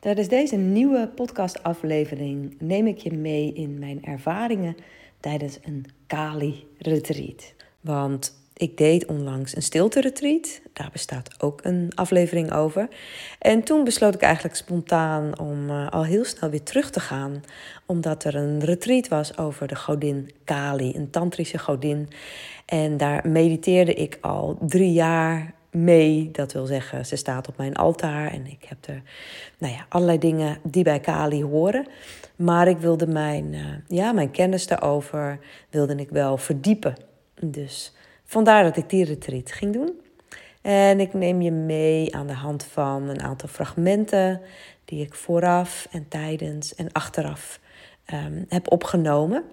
Tijdens deze nieuwe podcastaflevering neem ik je mee in mijn ervaringen tijdens een Kali-retreat. Want ik deed onlangs een stilte-retreat. Daar bestaat ook een aflevering over. En toen besloot ik eigenlijk spontaan om uh, al heel snel weer terug te gaan. Omdat er een retreat was over de godin Kali, een tantrische godin. En daar mediteerde ik al drie jaar mee. Dat wil zeggen, ze staat op mijn altaar en ik heb er nou ja, allerlei dingen die bij Kali horen. Maar ik wilde mijn, uh, ja, mijn kennis daarover wilde ik wel verdiepen. Dus vandaar dat ik die retreat ging doen. En ik neem je mee aan de hand van een aantal fragmenten die ik vooraf en tijdens en achteraf um, heb opgenomen.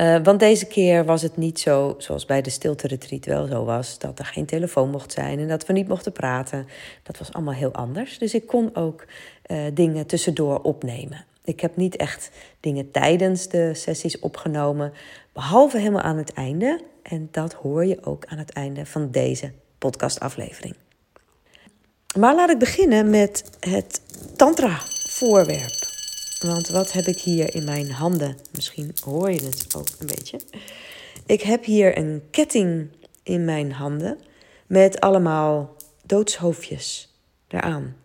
Uh, want deze keer was het niet zo, zoals bij de stilte-retreat wel zo was, dat er geen telefoon mocht zijn en dat we niet mochten praten. Dat was allemaal heel anders. Dus ik kon ook uh, dingen tussendoor opnemen. Ik heb niet echt dingen tijdens de sessies opgenomen, behalve helemaal aan het einde. En dat hoor je ook aan het einde van deze podcastaflevering. Maar laat ik beginnen met het Tantra-voorwerp. Want wat heb ik hier in mijn handen? Misschien hoor je het ook een beetje. Ik heb hier een ketting in mijn handen met allemaal doodshoofdjes eraan.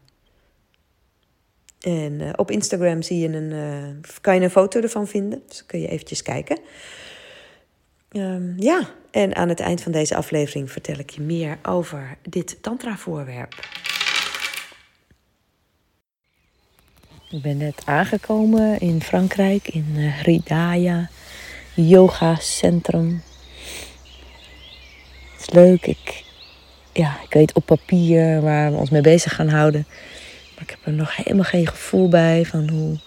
En uh, op Instagram zie je een, uh, kan je een foto ervan vinden. Dus kun je eventjes kijken. Um, ja, en aan het eind van deze aflevering vertel ik je meer over dit tantra-voorwerp. Ik ben net aangekomen in Frankrijk, in uh, Hridaya Yoga Centrum. Het is leuk. Ik, ja, ik weet op papier waar we ons mee bezig gaan houden. Maar ik heb er nog helemaal geen gevoel bij van hoe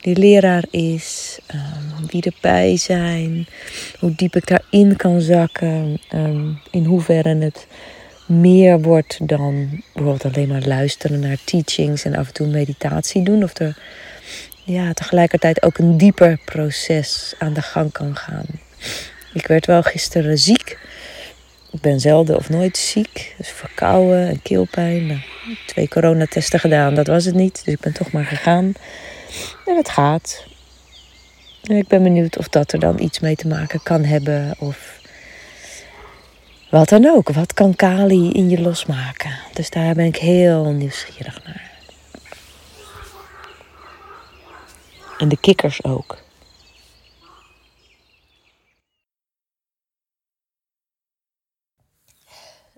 die leraar is, um, wie erbij zijn, hoe diep ik daarin kan zakken, um, in hoeverre het meer wordt dan bijvoorbeeld alleen maar luisteren naar teachings en af en toe meditatie doen. Of er ja, tegelijkertijd ook een dieper proces aan de gang kan gaan. Ik werd wel gisteren ziek. Ik ben zelden of nooit ziek. Dus verkouden en keelpijn. Nou, twee coronatesten gedaan, dat was het niet. Dus ik ben toch maar gegaan. En het gaat. En ik ben benieuwd of dat er dan iets mee te maken kan hebben. Of wat dan ook. Wat kan Kali in je losmaken? Dus daar ben ik heel nieuwsgierig naar. En de kikkers ook.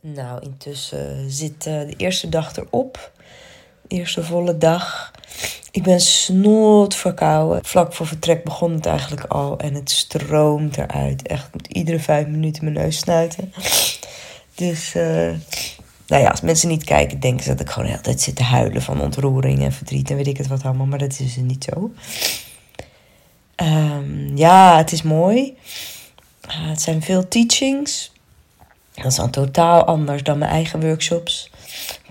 Nou, intussen zit de eerste dag erop. De eerste volle dag. Ik ben snot verkouden. Vlak voor vertrek begon het eigenlijk al en het stroomt eruit. Echt, ik moet iedere vijf minuten mijn neus snuiten. Dus, uh, nou ja, als mensen niet kijken, denken ze dat ik gewoon de hele tijd zit te huilen van ontroering en verdriet en weet ik het wat allemaal. Maar dat is dus niet zo. Um, ja, het is mooi. Uh, het zijn veel teachings. Dat is dan totaal anders dan mijn eigen workshops.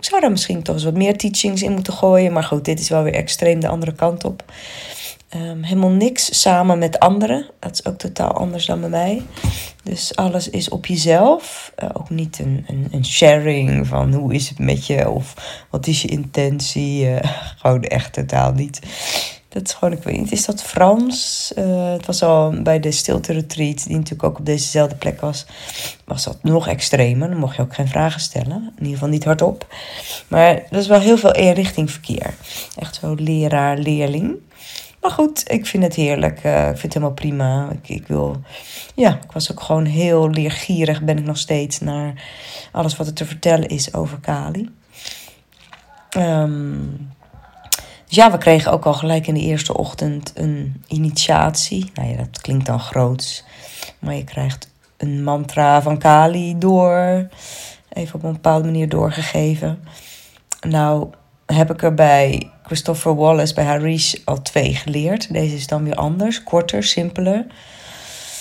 Ik zou daar misschien toch eens wat meer teachings in moeten gooien. Maar goed, dit is wel weer extreem de andere kant op. Um, helemaal niks samen met anderen. Dat is ook totaal anders dan bij mij. Dus alles is op jezelf. Uh, ook niet een, een, een, sharing van hoe is het met je of wat is je intentie. Uh, gewoon echt totaal niet. Dat is gewoon, ik weet niet, is dat Frans? Uh, het was al bij de stilte retreat, die natuurlijk ook op dezezelfde plek was, was dat nog extremer. Dan mocht je ook geen vragen stellen, in ieder geval niet hardop. Maar dat is wel heel veel richting verkeer. Echt zo leraar-leerling. Maar goed, ik vind het heerlijk. Uh, ik vind het helemaal prima. Ik, ik wil, ja, ik was ook gewoon heel leergierig, ben ik nog steeds, naar alles wat er te vertellen is over Kali. Um, dus ja, we kregen ook al gelijk in de eerste ochtend een initiatie. Nou ja, dat klinkt dan groots. Maar je krijgt een mantra van Kali door. Even op een bepaalde manier doorgegeven. Nou, heb ik er bij Christopher Wallace, bij Harish, al twee geleerd. Deze is dan weer anders, korter, simpeler.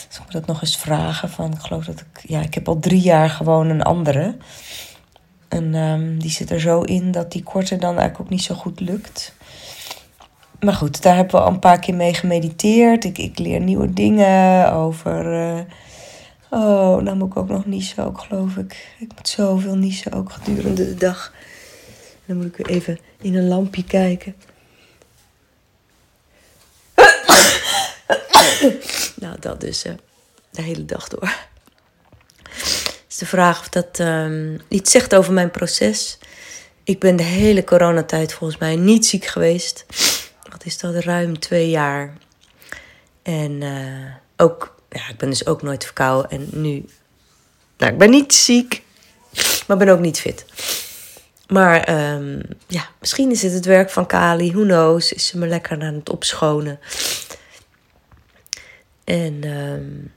Dus ik moet dat nog eens vragen. Van, ik geloof dat ik. Ja, ik heb al drie jaar gewoon een andere. En um, die zit er zo in dat die korte dan eigenlijk ook niet zo goed lukt. Maar goed, daar hebben we al een paar keer mee gemediteerd. Ik, ik leer nieuwe dingen over. Uh, oh, nou moet ik ook nog niezen, ook geloof ik. Ik moet zoveel niezen ook gedurende de dag. dan moet ik weer even in een lampje kijken. nou, dat dus uh, de hele dag door. is de vraag of dat um, iets zegt over mijn proces. Ik ben de hele coronatijd volgens mij niet ziek geweest. Wat is dat? Ruim twee jaar. En uh, ook, ja, ik ben dus ook nooit verkouden. En nu, nou, ik ben niet ziek, maar ben ook niet fit. Maar um, ja, misschien is het het werk van Kali. Who knows? Is ze me lekker aan het opschonen. En um,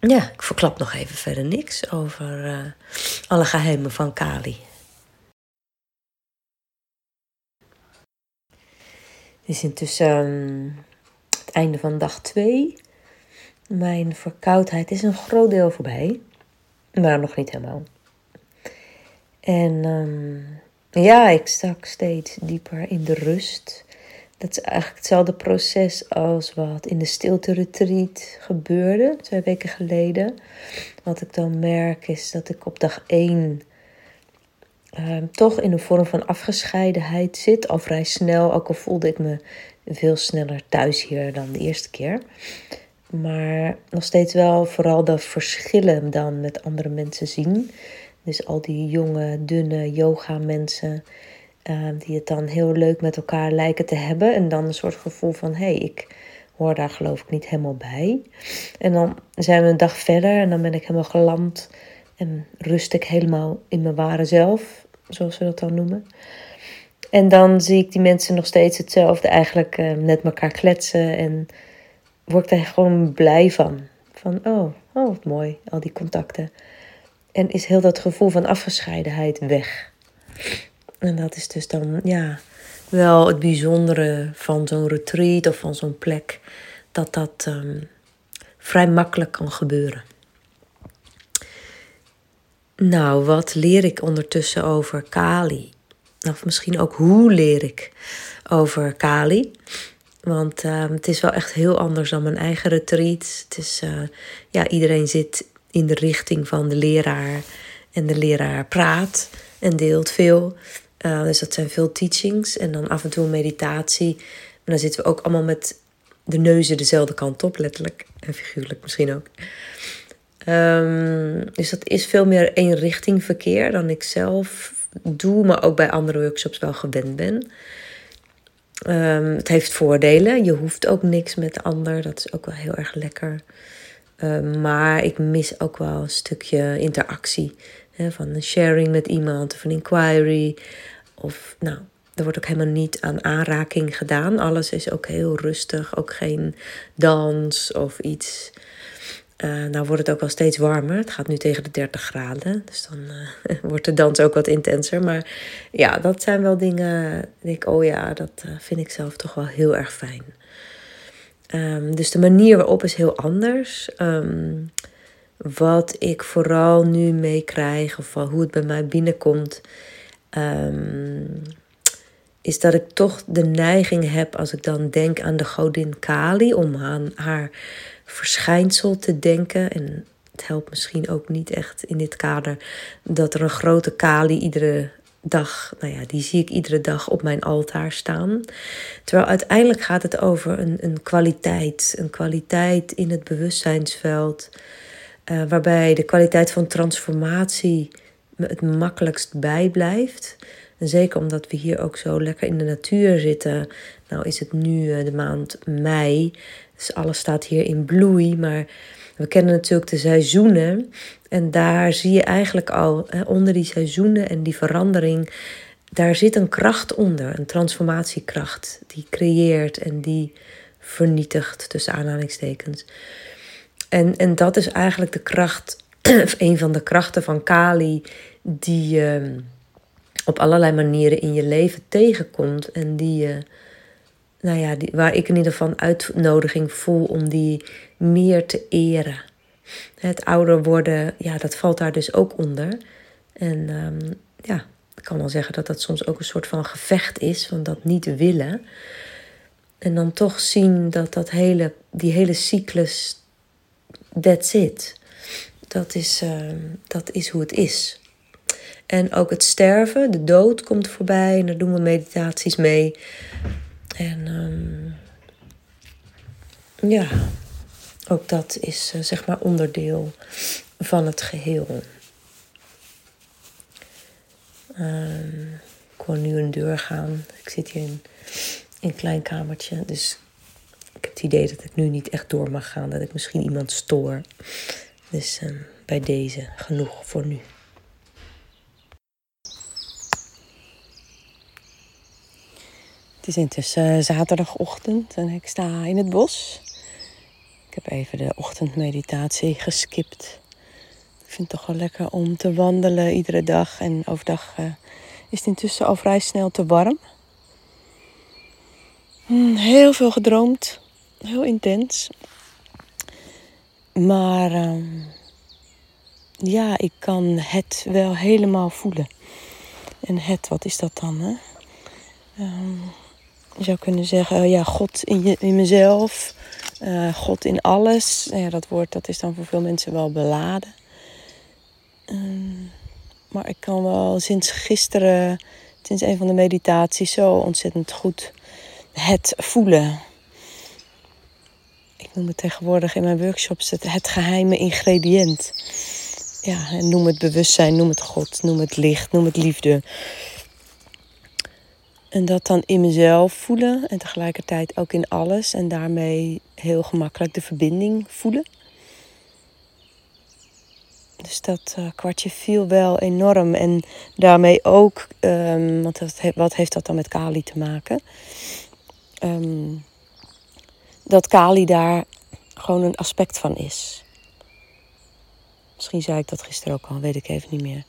ja, ik verklap nog even verder niks over uh, alle geheimen van Kali. Is intussen um, het einde van dag 2. Mijn verkoudheid is een groot deel voorbij, maar nog niet helemaal. En um, ja, ik stak steeds dieper in de rust. Dat is eigenlijk hetzelfde proces als wat in de stilte retreat gebeurde, twee weken geleden. Wat ik dan merk is dat ik op dag 1 ehm, toch in een vorm van afgescheidenheid zit. Al vrij snel, ook al voelde ik me veel sneller thuis hier dan de eerste keer. Maar nog steeds wel vooral de verschillen dan met andere mensen zien. Dus al die jonge, dunne yoga-mensen uh, die het dan heel leuk met elkaar lijken te hebben. En dan een soort gevoel van, hé, hey, ik hoor daar geloof ik niet helemaal bij. En dan zijn we een dag verder en dan ben ik helemaal geland. En rust ik helemaal in mijn ware zelf, zoals we dat dan noemen. En dan zie ik die mensen nog steeds hetzelfde eigenlijk uh, met elkaar kletsen. En word ik daar gewoon blij van. Van, oh, oh, wat mooi, al die contacten. En is heel dat gevoel van afgescheidenheid weg. En dat is dus dan, ja, wel het bijzondere van zo'n retreat of van zo'n plek. Dat dat um, vrij makkelijk kan gebeuren. Nou, wat leer ik ondertussen over Kali? Of misschien ook hoe leer ik over Kali? Want uh, het is wel echt heel anders dan mijn eigen retreat. Het is, uh, ja, iedereen zit in de richting van de leraar. En de leraar praat en deelt veel. Uh, dus dat zijn veel teachings. En dan af en toe meditatie. Maar dan zitten we ook allemaal met de neuzen dezelfde kant op, letterlijk. En figuurlijk misschien ook. Um, dus dat is veel meer één richting verkeer dan ik zelf doe, maar ook bij andere workshops wel gewend ben. Um, het heeft voordelen. Je hoeft ook niks met de ander. Dat is ook wel heel erg lekker. Um, maar ik mis ook wel een stukje interactie. Hè, van een sharing met iemand of een inquiry. Of nou, er wordt ook helemaal niet aan aanraking gedaan. Alles is ook heel rustig. Ook geen dans of iets. Uh, nou wordt het ook wel steeds warmer. Het gaat nu tegen de 30 graden. Dus dan uh, wordt de dans ook wat intenser. Maar ja, dat zijn wel dingen. Ik denk, oh ja, dat uh, vind ik zelf toch wel heel erg fijn. Um, dus de manier waarop is heel anders. Um, wat ik vooral nu meekrijg, of hoe het bij mij binnenkomt, um, is dat ik toch de neiging heb als ik dan denk aan de godin Kali, om aan haar verschijnsel te denken. En het helpt misschien ook niet echt in dit kader dat er een grote Kali iedere dag, nou ja, die zie ik iedere dag op mijn altaar staan. Terwijl uiteindelijk gaat het over een, een kwaliteit, een kwaliteit in het bewustzijnsveld, uh, waarbij de kwaliteit van transformatie het makkelijkst bijblijft. En zeker omdat we hier ook zo lekker in de natuur zitten. Nou is het nu eh, de maand mei. Dus alles staat hier in bloei. Maar we kennen natuurlijk de seizoenen. En daar zie je eigenlijk al onder die seizoenen en die verandering. Daar zit een kracht onder, een transformatiekracht. Die creëert en die vernietigt, tussen aanhalingstekens. En, en dat is eigenlijk de kracht, of een van de krachten van Kali, die je op allerlei manieren in je leven tegenkomt. En die je nou ja, waar ik in ieder geval een uitnodiging voel om die meer te eren. Het ouder worden, ja, dat valt daar dus ook onder. En um, ja, ik kan wel zeggen dat dat soms ook een soort van gevecht is, van dat niet willen. En dan toch zien dat, dat hele, die hele cyclus, that's it. Dat is, uh, dat is hoe het is. En ook het sterven, de dood komt voorbij. En daar doen we meditaties mee. En um, ja, ook dat is uh, zeg maar onderdeel van het geheel. Um, ik wil nu een deur gaan. Ik zit hier in, in een klein kamertje. Dus ik heb het idee dat ik nu niet echt door mag gaan. Dat ik misschien iemand stoor. Dus uh, bij deze genoeg voor nu. Het is intussen zaterdagochtend en ik sta in het bos. Ik heb even de ochtendmeditatie geskipt. Ik vind het toch wel lekker om te wandelen iedere dag. En overdag uh, is het intussen al vrij snel te warm. Hmm, heel veel gedroomd. Heel intens. Maar uh, ja, ik kan het wel helemaal voelen. En het, wat is dat dan? Hè? Um, je zou kunnen zeggen, ja, God in, je, in mezelf, uh, God in alles. Ja, dat woord dat is dan voor veel mensen wel beladen. Um, maar ik kan wel sinds gisteren, sinds een van de meditaties, zo ontzettend goed het voelen. Ik noem het tegenwoordig in mijn workshops het, het geheime ingrediënt. Ja, en noem het bewustzijn, noem het God, noem het licht, noem het liefde. En dat dan in mezelf voelen en tegelijkertijd ook in alles. En daarmee heel gemakkelijk de verbinding voelen. Dus dat uh, kwartje viel wel enorm. En daarmee ook, um, want wat heeft dat dan met Kali te maken? Um, dat Kali daar gewoon een aspect van is. Misschien zei ik dat gisteren ook al, weet ik even niet meer.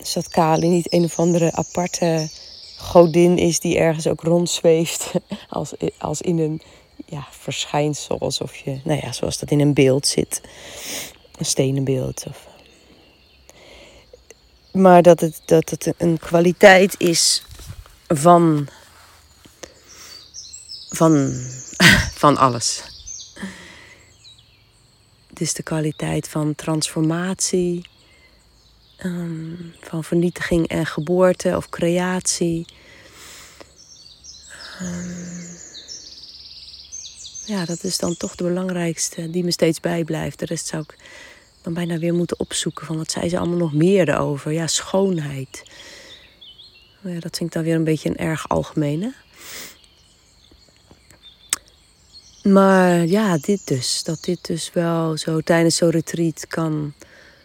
Dus dat Kali niet een of andere aparte godin is die ergens ook rondzweeft. Als, als in een ja, verschijnsel. Alsof je, nou ja, zoals dat in een beeld zit. Een stenen beeld. Of... Maar dat het, dat het een kwaliteit is van. van, van alles. Is de kwaliteit van transformatie Um, van vernietiging en geboorte of creatie. Um, ja, dat is dan toch de belangrijkste die me steeds bijblijft. De rest zou ik dan bijna weer moeten opzoeken van wat zei ze allemaal nog meer over. Ja, schoonheid. Ja, dat vind ik dan weer een beetje een erg algemene. Maar ja, dit dus. Dat dit dus wel zo tijdens zo'n retreat kan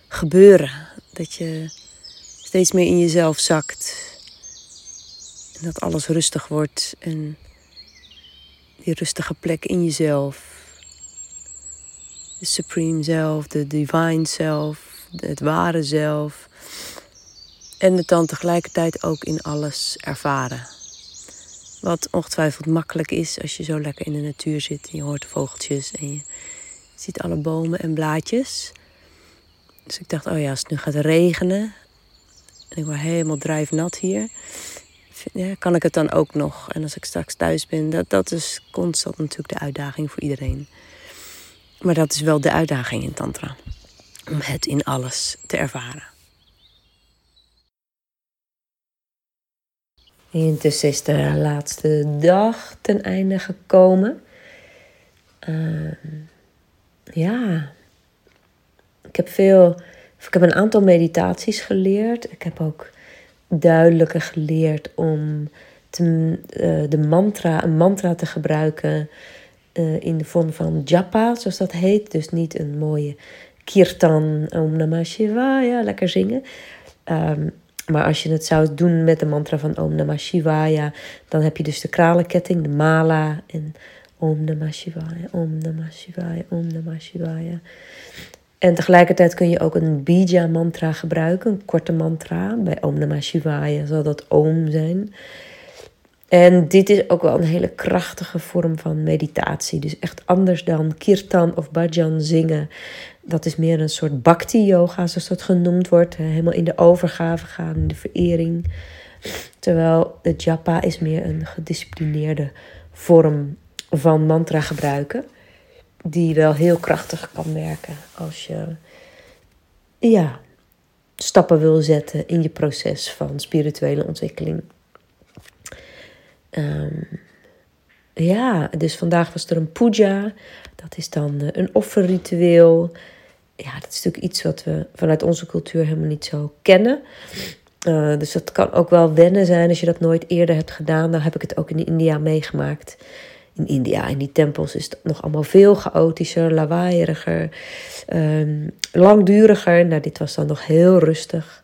gebeuren. Dat je steeds meer in jezelf zakt. En dat alles rustig wordt. En die rustige plek in jezelf. De supreme zelf, de divine zelf, het ware zelf. En het dan tegelijkertijd ook in alles ervaren. Wat ongetwijfeld makkelijk is als je zo lekker in de natuur zit. En je hoort vogeltjes en je ziet alle bomen en blaadjes. Dus ik dacht, oh ja, als het nu gaat regenen en ik word helemaal drijfnat hier, ja, kan ik het dan ook nog? En als ik straks thuis ben, dat, dat is constant natuurlijk de uitdaging voor iedereen. Maar dat is wel de uitdaging in Tantra. Om het in alles te ervaren. Intussen is de laatste dag ten einde gekomen. Uh, ja, ik heb veel, ik heb een aantal meditaties geleerd. Ik heb ook duidelijker geleerd om te, uh, de mantra, een mantra te gebruiken uh, in de vorm van japa, zoals dat heet. Dus niet een mooie kirtan, om namah shivaya, lekker zingen. Um, maar als je het zou doen met de mantra van Om Namah Shivaya, dan heb je dus de kralenketting, de mala en Om Namah Shivaya, Om Namah Shivaya, Om Namah Shivaya. En tegelijkertijd kun je ook een bija mantra gebruiken, een korte mantra. Bij Om Namah Shivaya zal dat Om zijn. En dit is ook wel een hele krachtige vorm van meditatie. Dus echt anders dan kirtan of bhajan zingen. Dat is meer een soort bhakti-yoga, zoals dat genoemd wordt. Helemaal in de overgave gaan, in de verering. Terwijl de japa is meer een gedisciplineerde vorm van mantra gebruiken die wel heel krachtig kan werken als je ja, stappen wil zetten in je proces van spirituele ontwikkeling. Ehm, ja, dus vandaag was er een puja. Dat is dan eh, een offerritueel. Ja, dat is natuurlijk iets wat we vanuit onze cultuur helemaal niet zo kennen. Uh, dus dat kan ook wel wennen zijn als je dat nooit eerder hebt gedaan. Dan heb ik het ook in India meegemaakt. In India, in die tempels, is het nog allemaal veel chaotischer, lawaaieriger, um, langduriger. Nou, dit was dan nog heel rustig.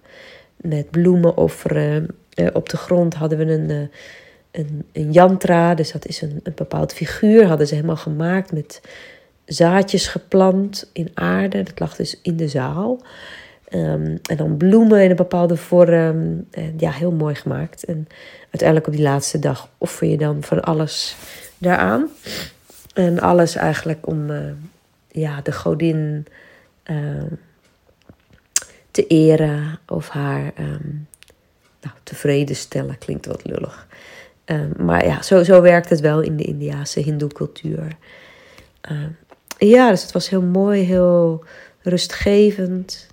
Met bloemen offeren. Uh, op de grond hadden we een, uh, een, een yantra, dus dat is een, een bepaald figuur. Hadden ze helemaal gemaakt met zaadjes geplant in aarde. Dat lag dus in de zaal. Um, en dan bloemen in een bepaalde vorm. Ja, heel mooi gemaakt. En uiteindelijk op die laatste dag offer je dan van alles daaraan. En alles eigenlijk om uh, ja, de godin uh, te eren of haar um, nou, tevreden stellen. Klinkt wat lullig. Um, maar ja, zo, zo werkt het wel in de Indiase Hindoe-cultuur. ja, dus het was heel mooi, heel rustgevend.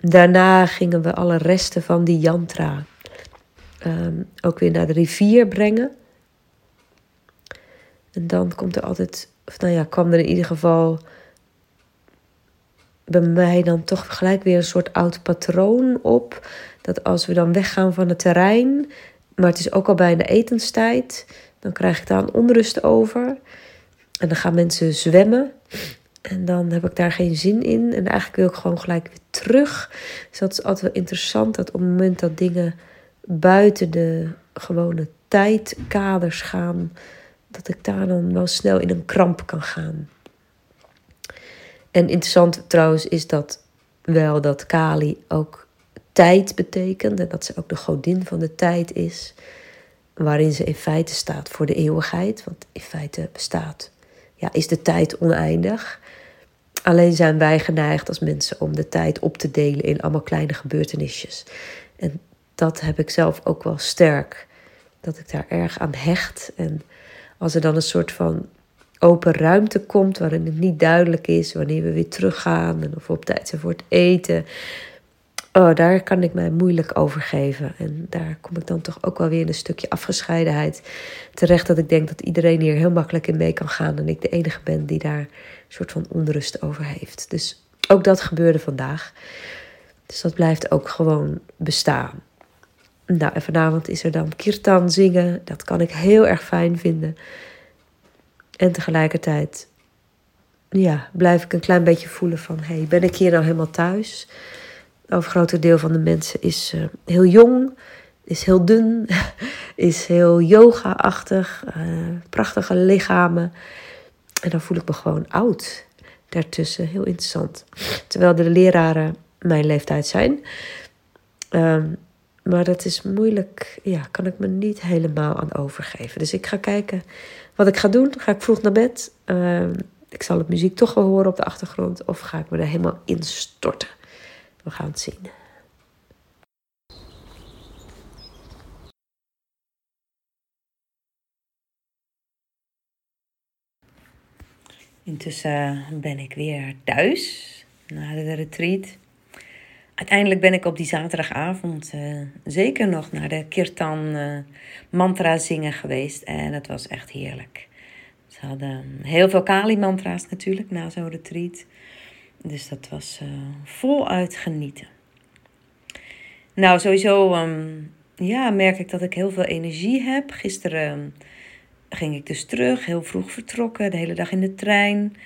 Daarna gingen we alle resten van die yantra ook weer naar de rivier brengen. En dan komt er altijd, of nou ja, kwam er in ieder geval bij mij dan toch gelijk weer een soort oud patroon op. Dat als we dan weggaan van het terrein, maar het is ook al bijna etenstijd, dan krijg ik daar een onrust over. En dan gaan mensen zwemmen. En dan heb ik daar geen zin in. En eigenlijk wil ik gewoon gelijk weer terug. Dus dat is altijd wel interessant. Dat op het moment dat dingen buiten de gewone tijdkaders gaan. Dat ik daar dan wel snel in een kramp kan gaan. En interessant trouwens is dat wel dat Kali ook tijd betekent. En dat ze ook de godin van de tijd is. Waarin ze in feite staat voor de eeuwigheid. Want in feite bestaat, ja, is de tijd oneindig. Alleen zijn wij geneigd als mensen om de tijd op te delen in allemaal kleine gebeurtenisjes. En dat heb ik zelf ook wel sterk. Dat ik daar erg aan hecht. En als er dan een soort van open ruimte komt waarin het niet duidelijk is wanneer we weer teruggaan en of we op tijd zijn voor het eten. Oh, daar kan ik mij moeilijk over geven. En daar kom ik dan toch ook wel weer in een stukje afgescheidenheid terecht. Dat ik denk dat iedereen hier heel makkelijk in mee kan gaan. En ik de enige ben die daar een soort van onrust over heeft. Dus ook dat gebeurde vandaag. Dus dat blijft ook gewoon bestaan. Nou, en vanavond is er dan kirtan zingen. Dat kan ik heel erg fijn vinden. En tegelijkertijd ja, blijf ik een klein beetje voelen van... hey, ben ik hier nou helemaal thuis? Het overgrote deel van de mensen is uh, heel jong, is heel dun, is heel yoga-achtig, uh, prachtige lichamen. En dan voel ik me gewoon oud daartussen. Heel interessant. Terwijl de leraren mijn leeftijd zijn. Um, maar dat is moeilijk, ja, kan ik me niet helemaal aan overgeven. Dus ik ga kijken wat ik ga doen. Ga ik vroeg naar bed? Uh, ik zal het muziek toch wel horen op de achtergrond. Of ga ik me er helemaal instorten? We gaan het zien. Intussen ben ik weer thuis na de retreat. Uiteindelijk ben ik op die zaterdagavond uh, zeker nog naar de Kirtan uh, mantra zingen geweest. En het was echt heerlijk. Ze hadden heel veel Kali mantra's natuurlijk na zo'n retreat. Dus dat was uh, voluit genieten. Nou, sowieso um, ja, merk ik dat ik heel veel energie heb. Gisteren ging ik dus terug, heel vroeg vertrokken, de hele dag in de trein.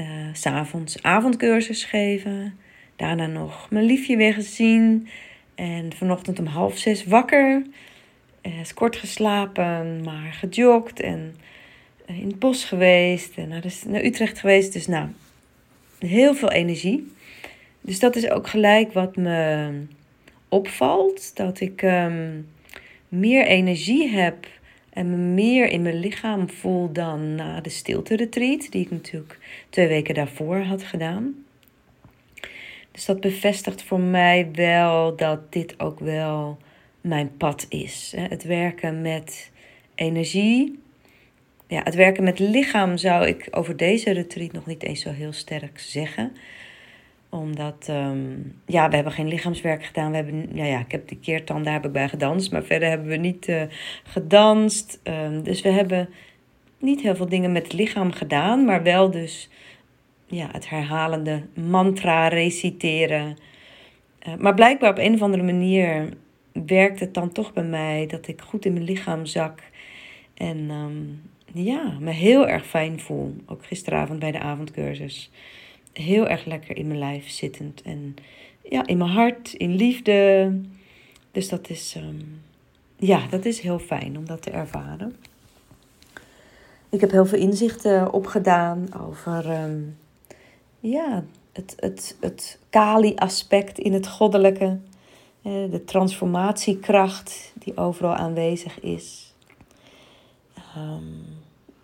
Uh, S'avonds avondcursus geven. Daarna nog mijn liefje weer gezien. En vanochtend om half zes wakker. Uh, is kort geslapen, maar gejogd en in het bos geweest. En naar, naar Utrecht geweest. Dus nou, heel veel energie. Dus dat is ook gelijk wat me opvalt. Dat ik um, meer energie heb en me meer in mijn lichaam voel dan na de stilte retreat. Die ik natuurlijk twee weken daarvoor had gedaan. Dus dat bevestigt voor mij wel dat dit ook wel mijn pad is. Het werken met energie. Ja, het werken met lichaam zou ik over deze retreat nog niet eens zo heel sterk zeggen Omdat, ehm, ja, we hebben geen lichaamswerk gedaan. We hebben, ja, ja, ik heb die keertand, daar heb ik bij gedanst. Maar verder hebben we niet uh, gedanst. Um, dus we hebben niet heel veel dingen met het lichaam gedaan. Maar wel dus ja, het herhalende mantra reciteren. Uh, maar blijkbaar op een of andere manier werkt het dan toch bij mij dat ik goed in mijn lichaam zak. En um, ja, me heel erg fijn voel. Ook gisteravond bij de avondcursus. Heel erg lekker in mijn lijf zittend. En ja, in mijn hart, in liefde. Dus dat is, um, ja, dat is heel fijn om dat te ervaren. Ik heb heel veel inzichten opgedaan over um, ja, het, het, het Kali-aspect in het goddelijke. De transformatiekracht die overal aanwezig is. Um,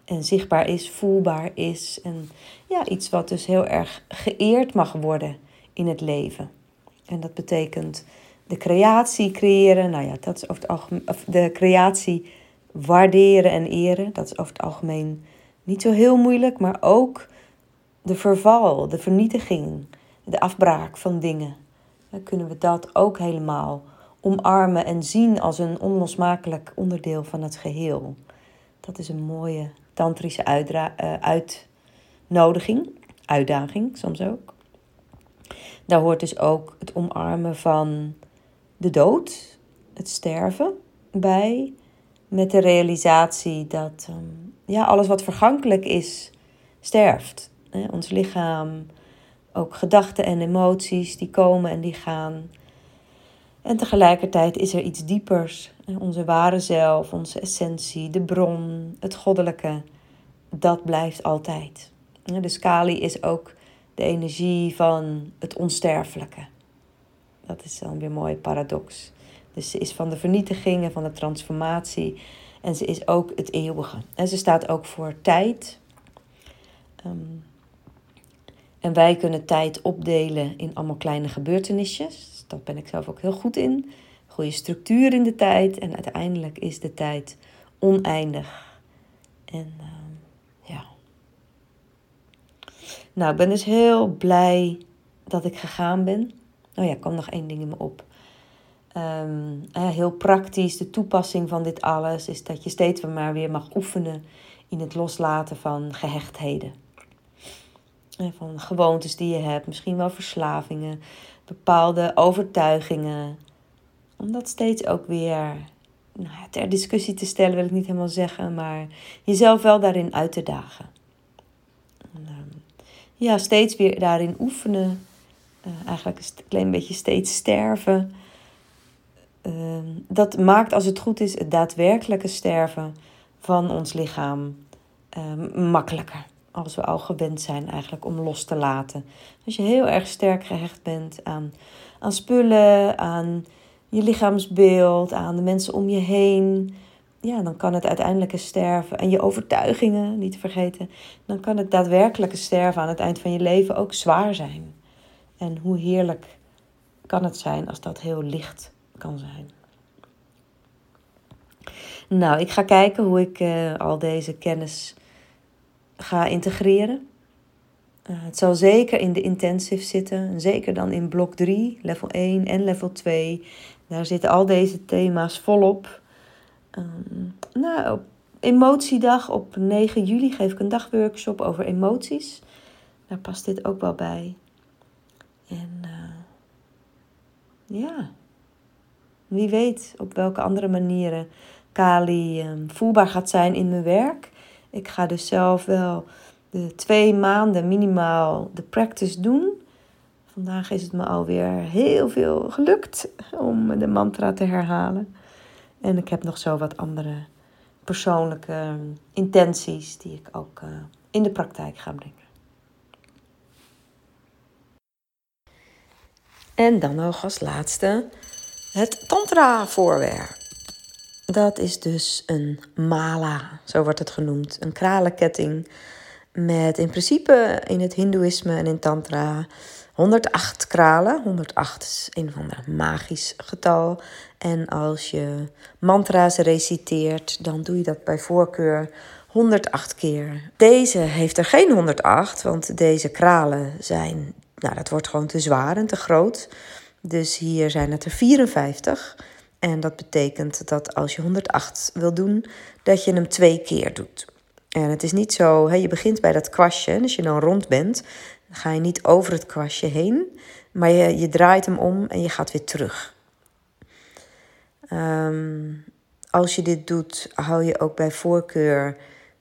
en zichtbaar is, voelbaar is. En ja, iets wat dus heel erg geëerd mag worden in het leven. En dat betekent de creatie creëren. Nou ja, dat is over het algemeen. Of de creatie waarderen en eren. Dat is over het algemeen niet zo heel moeilijk. Maar ook de verval, de vernietiging, de afbraak van dingen. Kunnen we dat ook helemaal omarmen en zien als een onlosmakelijk onderdeel van het geheel. Dat is een mooie tantrische uh, uitnodiging, uitdaging soms ook. Daar hoort dus ook het omarmen van de dood, het sterven bij, met de realisatie dat um, ja, alles wat vergankelijk is, sterft. Ons lichaam, ook gedachten en emoties, die komen en die gaan. En tegelijkertijd is er iets diepers. Onze ware zelf, onze essentie, de bron, het goddelijke, dat blijft altijd. Dus Kali is ook de energie van het onsterfelijke. Dat is dan weer een mooie paradox. Dus ze is van de vernietiging en van de transformatie. En ze is ook het eeuwige. En ze staat ook voor tijd. Um, en wij kunnen tijd opdelen in allemaal kleine gebeurtenisjes. Dat ben ik zelf ook heel goed in. Goede structuur in de tijd. En uiteindelijk is de tijd oneindig. En uh, ja. Nou, ik ben dus heel blij dat ik gegaan ben. Oh ja, kwam nog één ding in me op. Um, heel praktisch, de toepassing van dit alles is dat je steeds maar weer mag oefenen in het loslaten van gehechtheden van gewoontes die je hebt, misschien wel verslavingen, bepaalde overtuigingen. Om dat steeds ook weer nou ja, ter discussie te stellen, wil ik niet helemaal zeggen, maar jezelf wel daarin uit te dagen. En, ehm, ja, steeds weer daarin oefenen. Uh, eigenlijk een klein beetje steeds sterven. Ehm, dat maakt, als het goed is, het daadwerkelijke sterven van ons lichaam ehm, makkelijker als we al gewend zijn eigenlijk om los te laten. Als je heel erg sterk gehecht bent aan, aan spullen, aan je lichaamsbeeld, aan de mensen om je heen, ja, dan kan het uiteindelijke sterven en je overtuigingen, niet te vergeten, dan kan het daadwerkelijke sterven aan het eind van je leven ook zwaar zijn. En hoe heerlijk kan het zijn als dat heel licht kan zijn. Nou, ik ga kijken hoe ik uh, al deze kennis ga integreren. Uh, het zal zeker in de intensive zitten, zeker dan in blok 3, level 1 en level 2. Daar zitten al deze thema's volop. Um, nou, op emotiedag op 9 juli geef ik een dagworkshop over emoties. Daar past dit ook wel bij. En uh, ja, wie weet op welke andere manieren Kali um, voelbaar gaat zijn in mijn werk. Ik ga dus zelf wel de twee maanden minimaal de practice doen. Vandaag is het me alweer heel veel gelukt om de mantra te herhalen. En ik heb nog zo wat andere persoonlijke intenties die ik ook eh, in de praktijk ga brengen. En dan nog als laatste het tantra-voorwerp. Dat is dus een mala, zo wordt het genoemd. Een kralenketting met in principe in het hindoeïsme en in tantra 108 kralen. 108 is een van de magisch getal. En als je mantra's reciteert, dan doe je dat bij voorkeur 108 keer. Deze heeft er geen 108, want deze kralen zijn nou, dat wordt gewoon te zwaar en te groot. Dus hier zijn het er 54. En dat betekent dat als je 108 wil doen, dat je hem twee keer doet. En het is niet zo, hè, je begint bij dat kwastje. En als je dan rond bent, dan ga je niet over het kwastje heen. Maar je, je draait hem om en je gaat weer terug. Ehm, als je dit doet, hou je ook bij voorkeur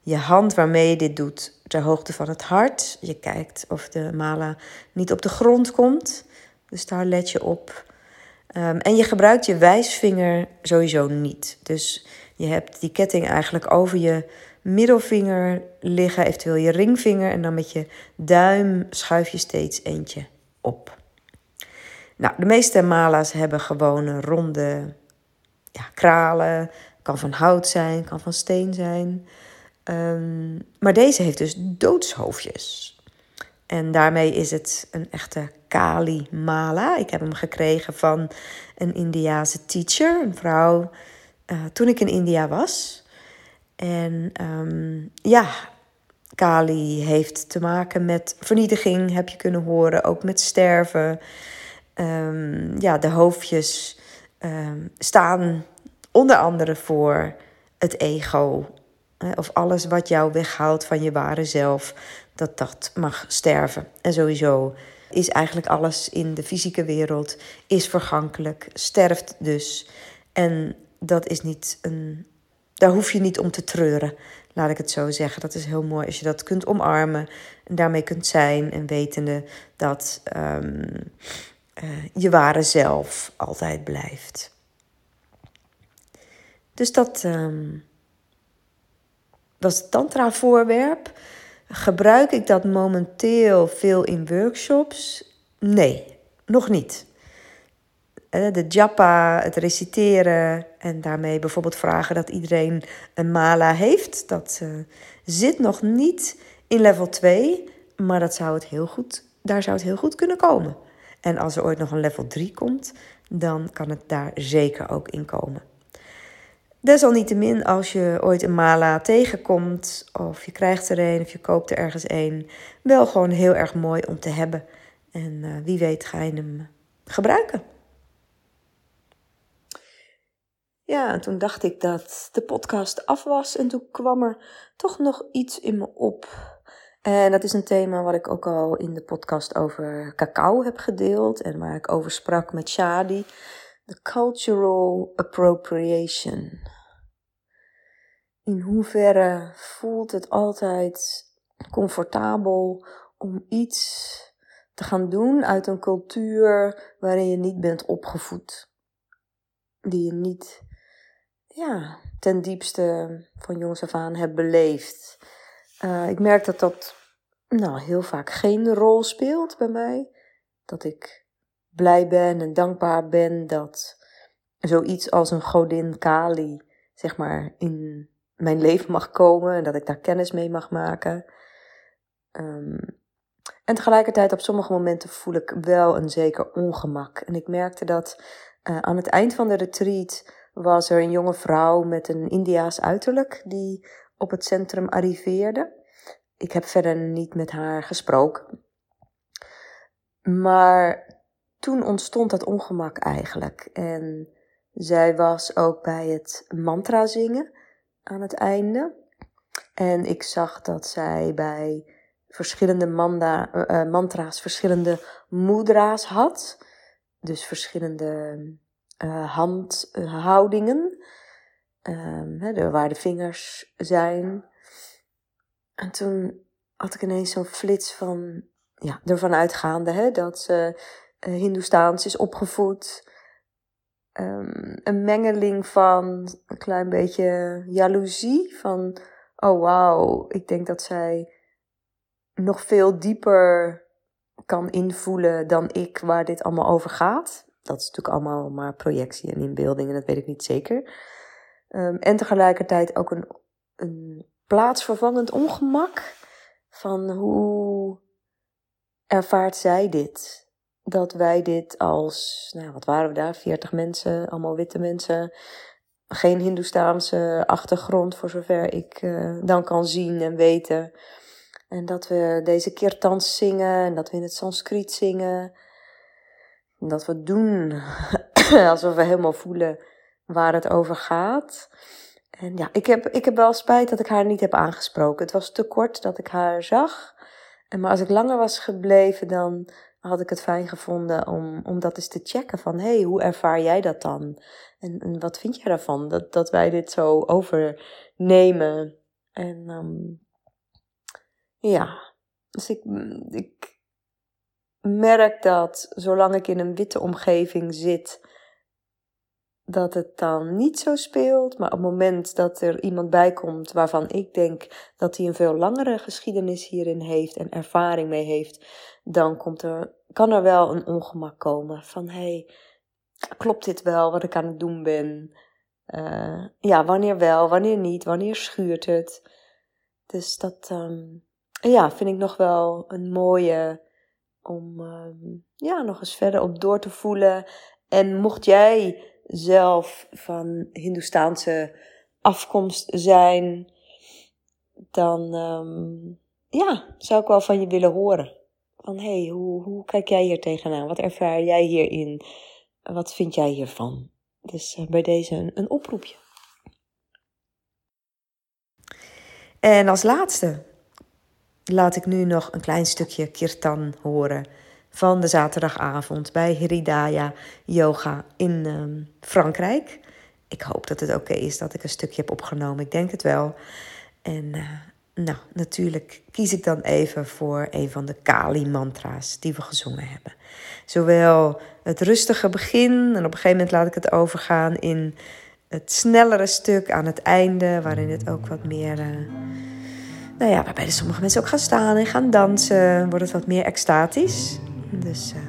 je hand waarmee je dit doet ter hoogte van het hart. Je kijkt of de mala niet op de grond komt. Dus daar let je op. Ehm, en je gebruikt je wijsvinger sowieso niet. Dus je hebt die ketting eigenlijk over je middelvinger liggen, eventueel je ringvinger. En dan met je duim schuif je steeds eentje op. Nou, de meeste mala's hebben gewoon ronde ja, kralen. Kan van hout zijn, kan van steen zijn. Ehm, maar deze heeft dus doodshoofdjes. En daarmee is het een echte Kali Mala. Ik heb hem gekregen van een Indiase teacher, een vrouw, uh, toen ik in India was. En um, ja, Kali heeft te maken met vernietiging, heb je kunnen horen, ook met sterven. Um, ja, de hoofdjes um, staan onder andere voor het ego. Of alles wat jou weghaalt van je ware zelf, dat dat mag sterven. En sowieso is eigenlijk alles in de fysieke wereld is vergankelijk, sterft dus. En dat is niet een. Daar hoef je niet om te treuren, laat ik het zo zeggen. Dat is heel mooi als je dat kunt omarmen en daarmee kunt zijn en wetende dat um, uh, je ware zelf altijd blijft. Dus dat um, was het Tantra-voorwerp. Gebruik ik dat momenteel veel in workshops? Nee, nog niet. Eh, de japa, het reciteren en daarmee bijvoorbeeld vragen dat iedereen een mala heeft, dat uh, zit nog niet in level 2, maar dat zou het heel goed, daar zou het heel goed kunnen komen. En als er ooit nog een level 3 komt, dan kan het daar zeker ook in komen. Desalniettemin, als je ooit een mala tegenkomt, of je krijgt er een, of je koopt er ergens een, wel gewoon heel erg mooi om te hebben. En uh, wie weet ga je hem gebruiken. Ja, en toen dacht ik dat de podcast af was en toen kwam er toch nog iets in me op. En dat is een thema wat ik ook al in de podcast over cacao heb gedeeld en waar ik over sprak met Shadi. The cultural appropriation. In hoeverre voelt het altijd comfortabel om iets te gaan doen uit een cultuur waarin je niet bent opgevoed? Die je niet ja, ten diepste van jongs af aan hebt beleefd. Uh, ik merk dat dat nou, heel vaak geen rol speelt bij mij. Dat ik blij ben en dankbaar ben dat zoiets als een godin Kali, zeg maar, in mijn leven mag komen en dat ik daar kennis mee mag maken. Um, en tegelijkertijd op sommige momenten voel ik wel een zeker ongemak. En ik merkte dat uh, aan het eind van de retreat was er een jonge vrouw met een Indiaas uiterlijk die op het centrum arriveerde. Ik heb verder niet met haar gesproken. Maar toen ontstond dat ongemak eigenlijk. En zij was ook bij het mantra zingen aan het einde. En ik zag dat zij bij verschillende manda, uh, mantra's verschillende mudra's had. Dus verschillende uh, handhoudingen. Hè, waar de vingers zijn. En toen had ik ineens zo'n flits van, ja, ervan uitgaande dat ze uh, Hindoestaans is opgevoed. Um, een mengeling van een klein beetje jaloezie. Van, oh wauw, ik denk dat zij nog veel dieper kan invoelen dan ik waar dit allemaal over gaat. Dat is natuurlijk allemaal maar projectie en inbeelding en dat weet ik niet zeker. Um, en tegelijkertijd ook een, een plaatsvervangend ongemak van hoe ervaart zij dit? Dat wij dit als, nou wat waren we daar, 40 mensen, allemaal witte mensen, geen Hindoestaanse achtergrond voor zover ik uh, dan kan zien en weten. En dat we deze kirtans zingen en dat we in het Sanskriet zingen. En dat we doen alsof we helemaal voelen waar het over gaat. En ja, ik heb, ik heb wel spijt dat ik haar niet heb aangesproken. Het was te kort dat ik haar zag. En maar als ik langer was gebleven, dan had ik het fijn gevonden om, om dat eens te checken. Van, hey, hoe ervaar jij dat dan? En, en wat vind jij daarvan? Dat, dat wij dit zo overnemen. En um, ja, dus ik, ik merk dat zolang ik in een witte omgeving zit, dat het dan niet zo speelt. Maar op het moment dat er iemand bij komt waarvan ik denk dat hij een veel langere geschiedenis hierin heeft en ervaring mee heeft, dan komt er, kan er wel een ongemak komen van hey, klopt dit wel wat ik aan het doen ben? Uh, ja, wanneer wel, wanneer niet, wanneer schuurt het? Dus dat um, ja, vind ik nog wel een mooie om um, ja, nog eens verder op door te voelen. En mocht jij zelf van Hindoestaanse afkomst zijn, dan um, ja, zou ik wel van je willen horen. Van hé, hey, hoe, hoe kijk jij hier tegenaan? Wat ervaar jij hierin? Wat vind jij hiervan? Dus uh, bij deze een, een oproepje. En als laatste laat ik nu nog een klein stukje kirtan horen van de zaterdagavond bij Hridaya Yoga in um, Frankrijk. Ik hoop dat het oké is dat ik een stukje heb opgenomen. Ik denk het wel. En uh, nou, natuurlijk kies ik dan even voor een van de Kali-mantra's die we gezongen hebben. Zowel het rustige begin en op een gegeven moment laat ik het overgaan in het snellere stuk aan het einde, waarin het ook wat meer. Uh, nou ja, waarbij de sommige mensen ook gaan staan en gaan dansen, wordt het wat meer extatisch. Dus uh,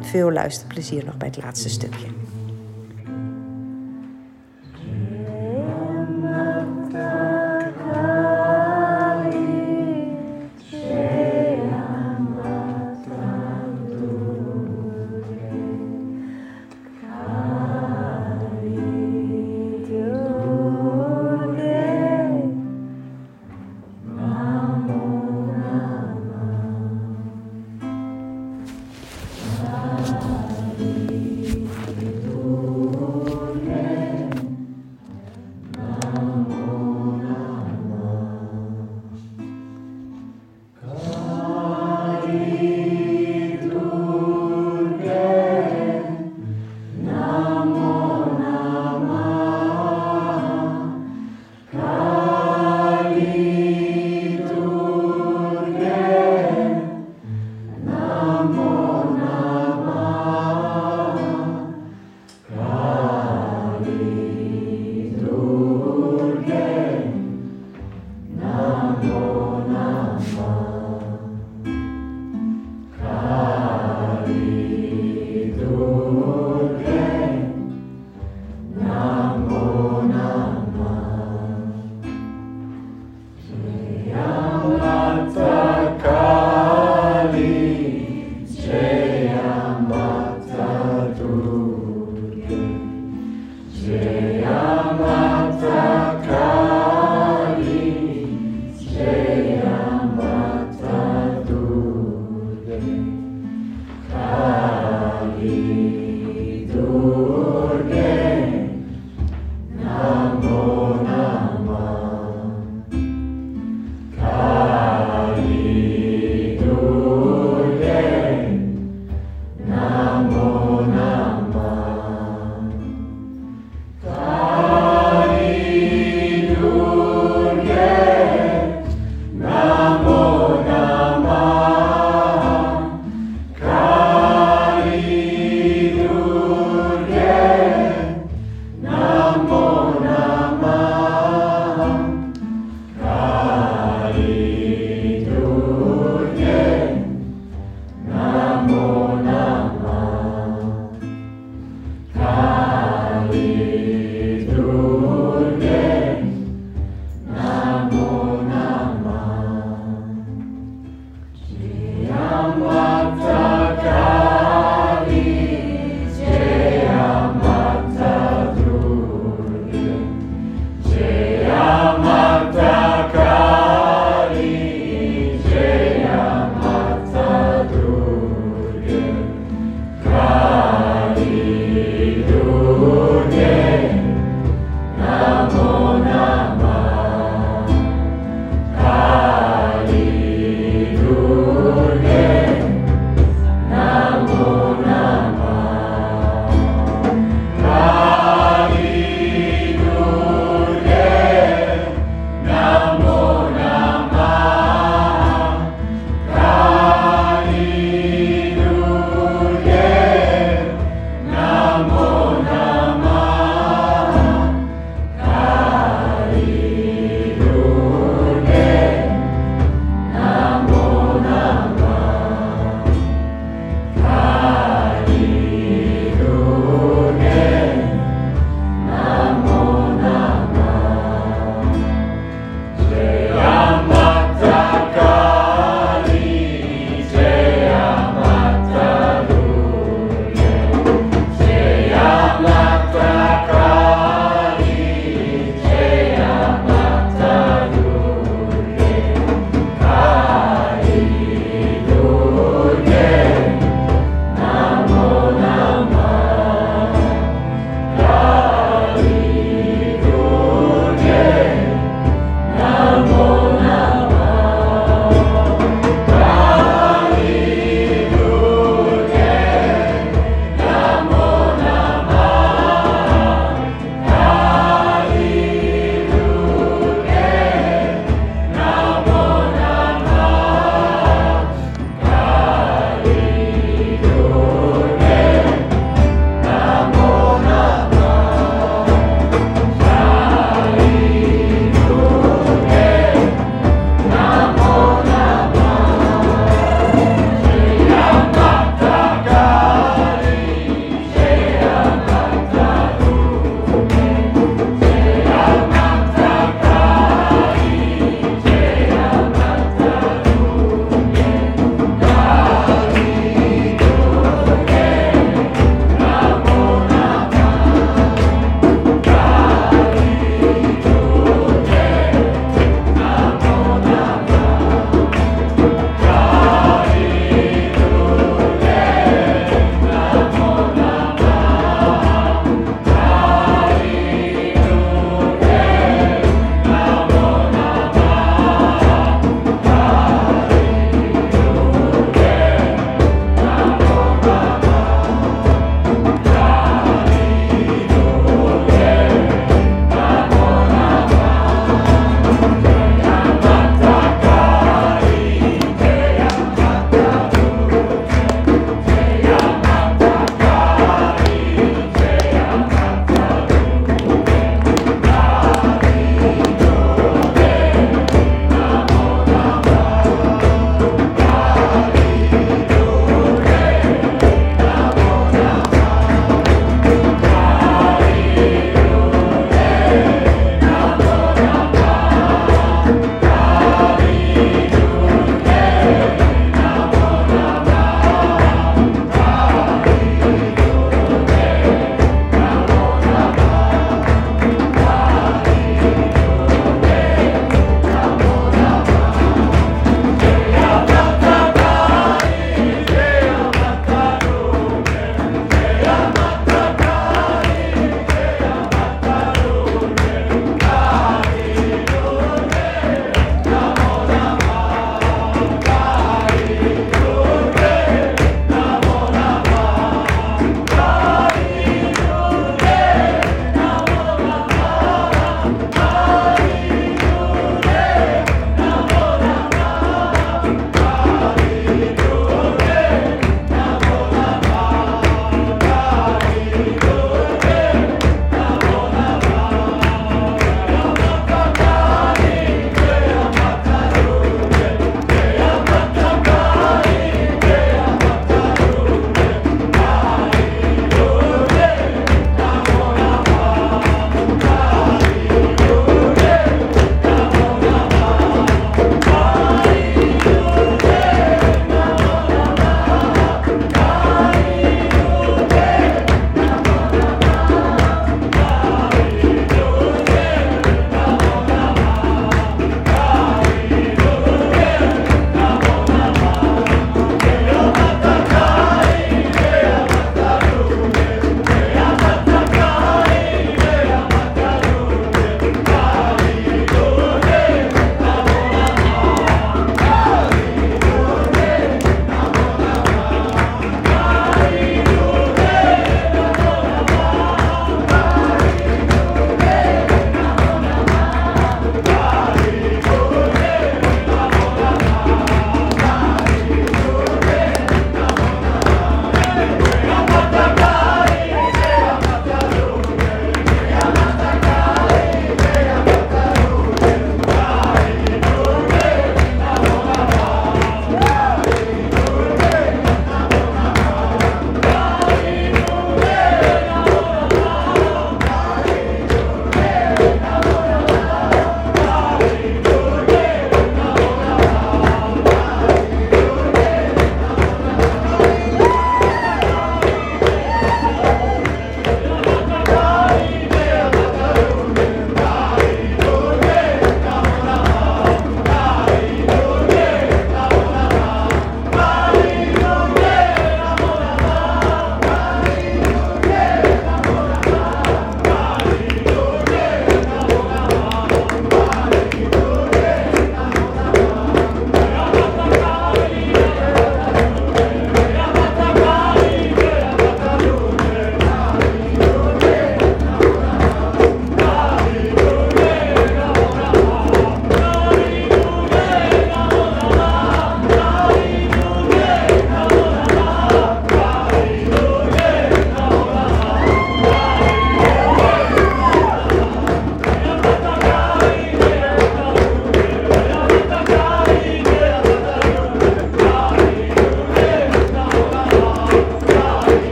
veel luisterplezier nog bij het laatste stukje.